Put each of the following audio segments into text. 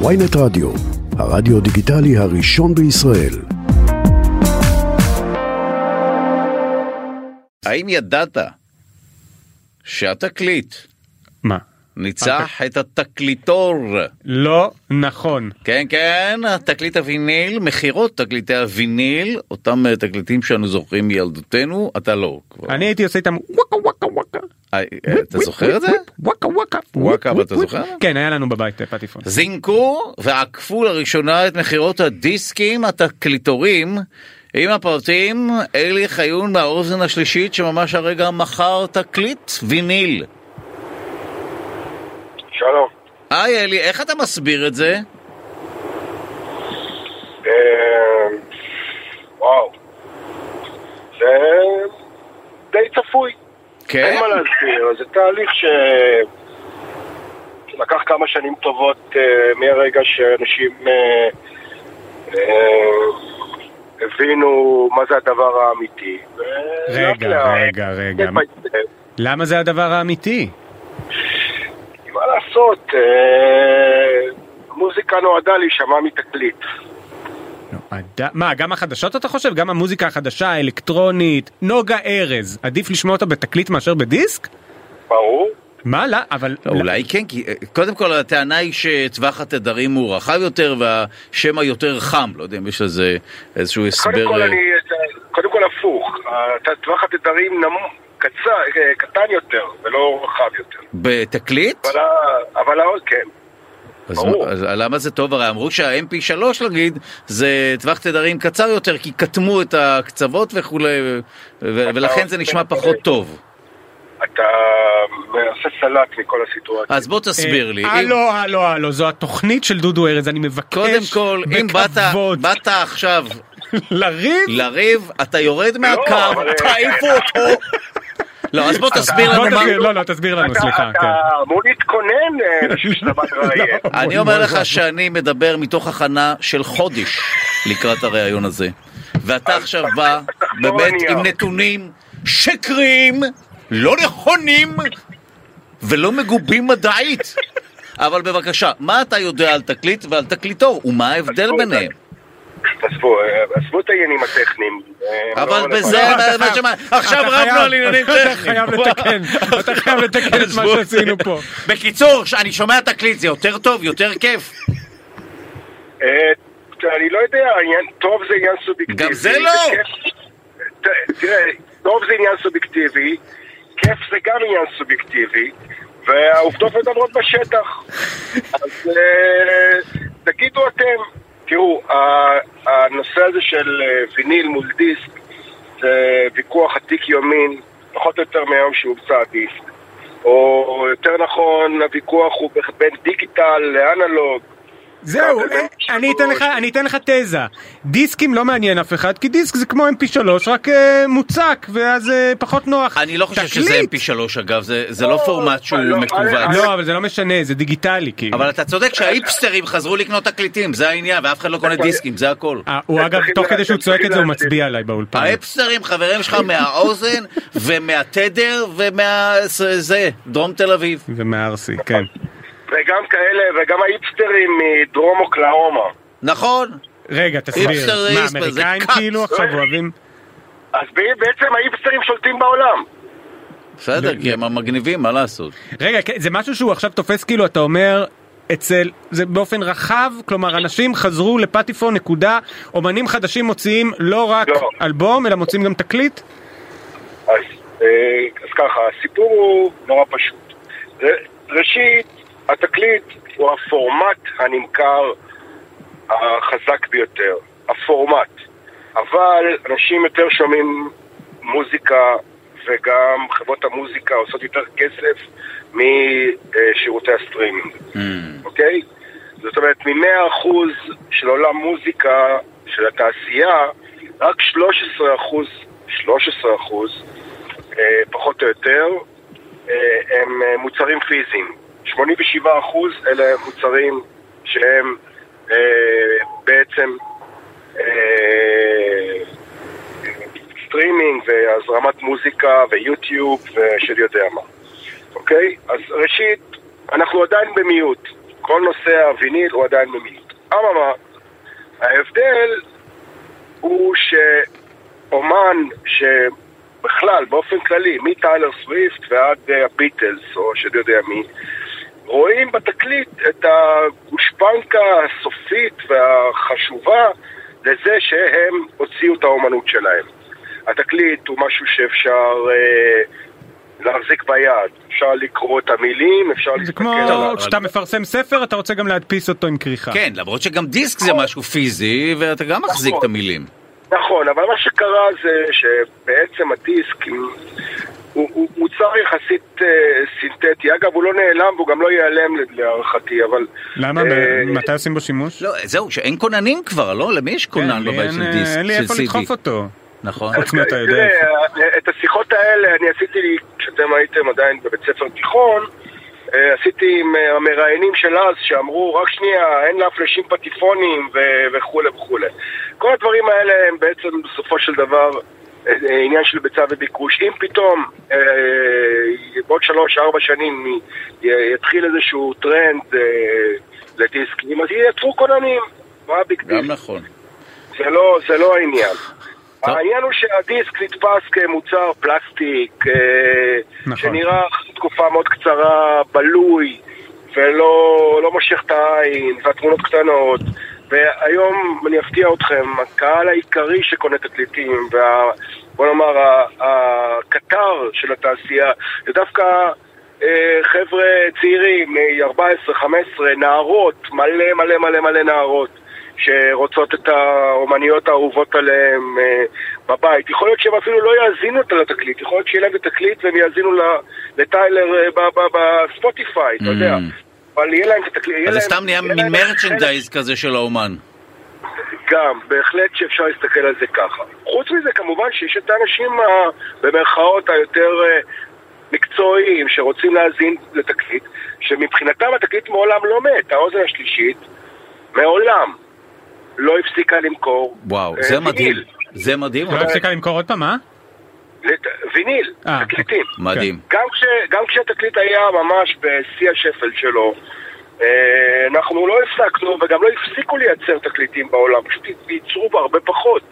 ויינט רדיו, הרדיו דיגיטלי הראשון בישראל. האם ידעת שהתקליט מה? ניצח את התקליטור? לא נכון. כן, כן, תקליט הוויניל, מכירות תקליטי הוויניל, אותם אה, תקליטים שאנו זוכרים מילדותנו, אתה לא. כבר. אני הייתי עושה איתם וואקה וואקה וואקה. אה, אה, אתה זוכר את זה? וואקה וואקה. וואקה, אבל אתה זוכר? כן, היה לנו בבית אה, פטיפון. זינקו ועקפו לראשונה את מכירות הדיסקים, התקליטורים. עם הפרטים, אלי חיון מהאוזן השלישית שממש הרגע מכר תקליט ויניל. שלום. היי אלי, איך אתה מסביר את זה? אה, וואו. כן? אין מה להסביר, זה תהליך ש... לקח כמה שנים טובות אה, מהרגע שאנשים אה, אה, הבינו מה זה הדבר האמיתי. רגע, רגע, רגע. למה זה הדבר האמיתי? מה לעשות, מוזיקה נועדה להישמע מתקליט. לא, מה, גם החדשות אתה חושב? גם המוזיקה החדשה, האלקטרונית, נוגה ארז, עדיף לשמוע אותה בתקליט מאשר בדיסק? ברור. מה, לא, אבל... לא, אולי כן, כי אה, קודם כל הטענה היא שטווח התדרים הוא רחב יותר והשם היותר חם, לא יודע אם יש לזה איזשהו קודם הסבר. כל, אה, אני, קודם כל הפוך, טווח התדרים נמוך, קצר, אה, קטן יותר ולא רחב יותר. בתקליט? אבל, אבל כן, אז, ברור. אז למה זה טוב? הרי אמרו שה-MP3 נגיד זה טווח תדרים קצר יותר כי קטמו את הקצוות וכולי ו- ולכן זה נשמע פחות טוב. אתה עושה סלט מכל הסיטואציה. אז בוא תסביר לי. הלו, הלו, הלו, זו התוכנית של דודו ארז, אני מבקש קודם כל, אם באת, בכבוד עכשיו לריב, לריב, אתה יורד מהקו, תעיפו אותו. לא, אז בוא תסביר לנו מה... לא, לא, תסביר לנו, אתה- סליחה, אתה כן. אמור להתכונן אה, מתראיין. אני אומר לך שאני מדבר מתוך הכנה של חודש לקראת הריאיון הזה. ואתה עכשיו בא באמת. עם נתונים שקריים, לא נכונים ולא מגובים מדעית. אבל בבקשה, מה אתה יודע על תקליט ועל תקליטור, ומה ההבדל ביניהם? עזבו, עזבו את העניינים הטכניים. אה, אבל לא בזה, רלוונטי. מה שמה- עכשיו אתה רבנו על עניינים אתה טכניים. חייב לתקן, אתה חייב לתקן את מה. שעשינו פה. בקיצור, אני שומע תקליט, זה יותר טוב, יותר כיף. אה, אני לא יודע, טוב זה עניין סובייקטיבי. גם זה לא. תראה, טוב זה עניין סובייקטיבי, כיף זה גם עניין סובייקטיבי, והעובדות מדברות בשטח. אז אה, תגידו אתם, תראו, הנושא הזה של אה, ויניל מול דיסק זה ויכוח עתיק יומין, פחות או יותר מהיום שהומצא הדיסק. או יותר נכון, הוויכוח הוא בין דיגיטל לאנלוג. זהו, אה, אני אתן לך. אני אתן לך תזה. דיסקים לא מעניין אף אחד, כי דיסק זה כמו mp3, רק אה, מוצק, ואז אה, פחות נוח. אני לא חושב שזה תקליט. mp3 אגב, זה זה לא פורמט שהוא לא, לא, אבל זה לא משנה, זה דיגיטלי, כאילו. אבל אתה צודק שהאיפסטרים חזרו לקנות תקליטים, זה העניין, ואף אחד לא קונה דיסקים, זה הכל. אה, הוא אגב, תוך כדי שהוא צועק את זה, הוא מצביע עליי באולפן. האיפסטרים חברים שלך מהאוזן ומהתדר ומה... זה, דרום תל אביב. ומהארסי, כן. וגם כאלה, וגם האיפסטרים מדרום אוקלאומה. נכון. רגע, תסביר. מה, אמריקאים. כאילו עכשיו אוהבים? אז בעצם האיפסטרים שולטים בעולם. בסדר, כי הם המגניבים, מה לעשות? רגע, כן, זה משהו שהוא עכשיו תופס כאילו, אתה אומר... אצל, זה באופן רחב, כלומר אנשים חזרו לפטיפון נקודה, אומנים חדשים מוציאים לא רק לא. אלבום, אלא מוציאים גם תקליט? אז, אה, אז ככה, הסיפור הוא נורא פשוט. ראשית, התקליט הוא הפורמט הנמכר החזק ביותר. הפורמט. אבל אנשים יותר שומעים מוזיקה וגם חברות המוזיקה עושות יותר כסף משירותי הסטרימינג. אוקיי? זאת אומרת, מ-100% של עולם מוזיקה, של התעשייה, רק 13%, 13%, אה, פחות או יותר, אה, הם אה, מוצרים פיזיים. 87% אלה מוצרים שהם אה, בעצם אה, סטרימינג והזרמת מוזיקה ויוטיוב ושד יודע מה. אוקיי? אז ראשית, אנחנו עדיין במיעוט. כל נושא הוויניל הוא עדיין ממיל. אממה, ההבדל הוא שאומן שבכלל, באופן כללי, מטיילר סוויפט ועד אה, הביטלס, או שאני יודע מי, רואים בתקליט את הגושפנקה הסופית והחשובה לזה שהם הוציאו את האומנות שלהם. התקליט הוא משהו שאפשר אה, להחזיק ביד, אפשר לקרוא את המילים, אפשר זה להסתכל כמו עליו. כשאתה מפרסם ספר אתה רוצה גם להדפיס אותו עם כריכה. כן, למרות שגם דיסק זה משהו פיזי, ואתה גם מחזיק את נכון. המילים. נכון, אבל מה שקרה זה שבעצם הדיסק הוא, הוא מוצר יחסית אה, סינתטי. אגב, הוא לא נעלם והוא גם לא ייעלם להערכתי, אבל... למה? אה, מתי עושים בו שימוש? לא, זהו, שאין כוננים כבר, לא? למי יש כן, כונן בבית של אה, דיסק? אין לי איפה? לדחוף אותו. נכון. חוץ מאתה יודע תראה, איפה. את השיחות האלה אני עשיתי כשאתם הייתם עדיין בבית ספר תיכון, אה, עשיתי עם אה, המראיינים של אז שאמרו רק שנייה, אין להפלשים פטיפונים ו- וכולי וכולי. כל הדברים האלה הם בעצם בסופו של דבר אה, אה, עניין של ביצה וביקוש. אם פתאום אה, בעוד שלוש, ארבע שנים יתחיל איזשהו טרנד אה, לדיסקים, אז ייצרו כוננים. מה ה big deal? גם נכון. זה לא, זה לא העניין. טוב. העניין הוא שהדיסק נתפס כמוצר פלסטיק, אה, נכון. שנראה אחרי תקופה מאוד קצרה בלוי, ולא לא מושך את העין, והתמונות קטנות. והיום, אני אפתיע אתכם, הקהל העיקרי שקונה תקליטים, וה... בוא נאמר, הקטר של התעשייה, זה דווקא אה, חבר'ה צעירים, בני 14, 15, נערות, מלא מלא מלא מלא נערות. שרוצות את האומניות האהובות עליהם אה, בבית. יכול להיות שהם אפילו לא יאזינו את התקליט, יכול להיות שיהיה להם את התקליט והם יאזינו לטיילר אה, בספוטיפיי, אתה יודע. אבל יהיה להם אז זה להם- סתם נהיה יהיה להם ממרצ'נדייז כזה של האומן. גם, בהחלט שאפשר להסתכל על זה ככה. חוץ מזה, כמובן שיש את האנשים, ה- במרכאות, היותר אה, מקצועיים, שרוצים להאזין לתקליט, שמבחינתם התקליט מעולם לא מת. האוזן השלישית מעולם לא הפסיקה למכור. וואו, אה, זה מדהים. זה מדהים. לא הפסיקה למכור עוד פעם, מה? לת- ויניל, אה, תקליטים. מדהים. גם, כש, גם כשהתקליט היה ממש בשיא השפל שלו, אה, אנחנו לא הפסקנו וגם לא הפסיקו לייצר תקליטים בעולם, פשוט ייצרו בה הרבה פחות.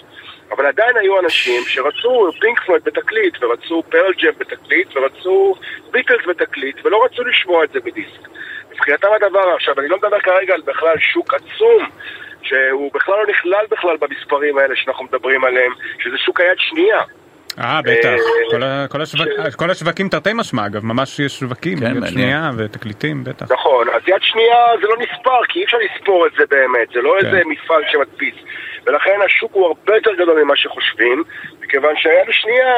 אבל עדיין היו אנשים שרצו פינק פלויד בתקליט, ורצו פרל ג'ם בתקליט, ורצו ביטלס בתקליט, ולא רצו לשמוע את זה בדיסק. מבחינתם הדבר, עכשיו, אני לא מדבר כרגע על בכלל שוק עצום, שהוא בכלל לא נכלל בכלל במספרים האלה שאנחנו מדברים עליהם, שזה שוק היד שנייה. אה, בטח. אה, כל ה- כל השווק- כל השווקים תרתי משמע, אגב, ממש יש שווקים, כן, יד מעניין. שנייה ותקליטים, בטח. נכון, אז יד שנייה זה לא נספר, כי אי אפשר לספור את זה באמת, זה לא כן. איזה מפעל שמדפיס. ולכן השוק הוא הרבה יותר גדול ממה שחושבים, מכיוון שהיד השנייה,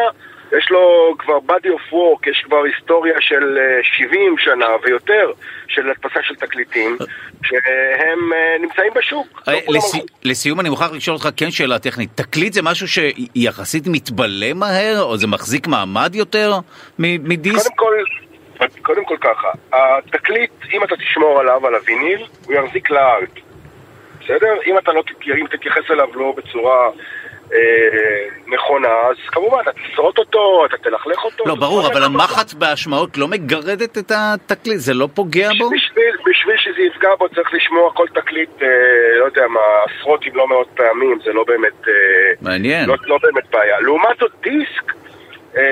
יש לו כבר body of work, יש כבר היסטוריה של אה, 70 שנה ויותר של הדפסה של תקליטים, שהם אה, נמצאים בשוק. לא אה, לסי- הלכו. לסיום אני מוכרח לשאול אותך כן שאלה טכנית. תקליט זה משהו שיחסית מתבלה מהר, או זה מחזיק מעמד יותר מדיסק? קודם כל, קודם כל ככה, התקליט, אם אתה תשמור עליו, על הוויניל, הוא יחזיק לעד. בסדר? אם אתה לא תתייחס אליו לא בצורה אה, נכונה, אז כמובן, אתה אותו. לא, ברור, כמו אבל שאתה- המחט בהשמעות לא מגרדת את התקליט? זה לא פוגע בו? בשביל, בשביל שזה יפגע בו צריך לשמוע כל תקליט, אה, לא יודע מה, עשרות אם לא מאות פעמים, זה לא באמת, אה, מעניין. לא, לא באמת בעיה. לעומת זאת דיסק, אה,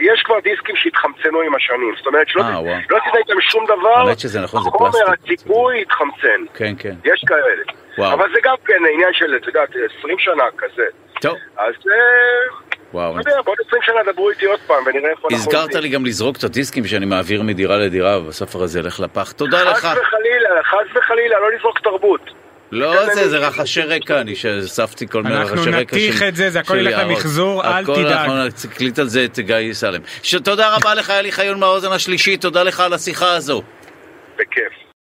יש כבר דיסקים שהתחמצנו עם השנים, זאת אומרת שלא אה. לא עשית איתם שום דבר, האמת שזה נכון, זה פלסטיק. הציפוי התחמצן, כן, כן. יש כאלה. וואו. אבל זה גם כן עניין של, את יודעת, 20 שנה כזה. טוב, אז אה, וואו. לא יודע, בעוד 20 שנה דברו איתי עוד פעם ונראה איפה אנחנו הזכרת. לי גם לזרוק את הדיסקים שאני מעביר מדירה לדירה, ובספר הזה ילך לפח. תודה לך. חס וחלילה, חס וחלילה, לא לזרוק תרבות. לא תן זה, זה רחשי רקע, אני שאספתי כל מיני אנחנו רחשי רקע של... נתיך את זה, זה הכל ילך. למחזור, אל הכל תדאג. אנחנו נקליט על זה את גיא סלם. תודה רבה לך, אלי חיון מהאוזן השלישית, תודה לך על השיחה הזו. בכיף.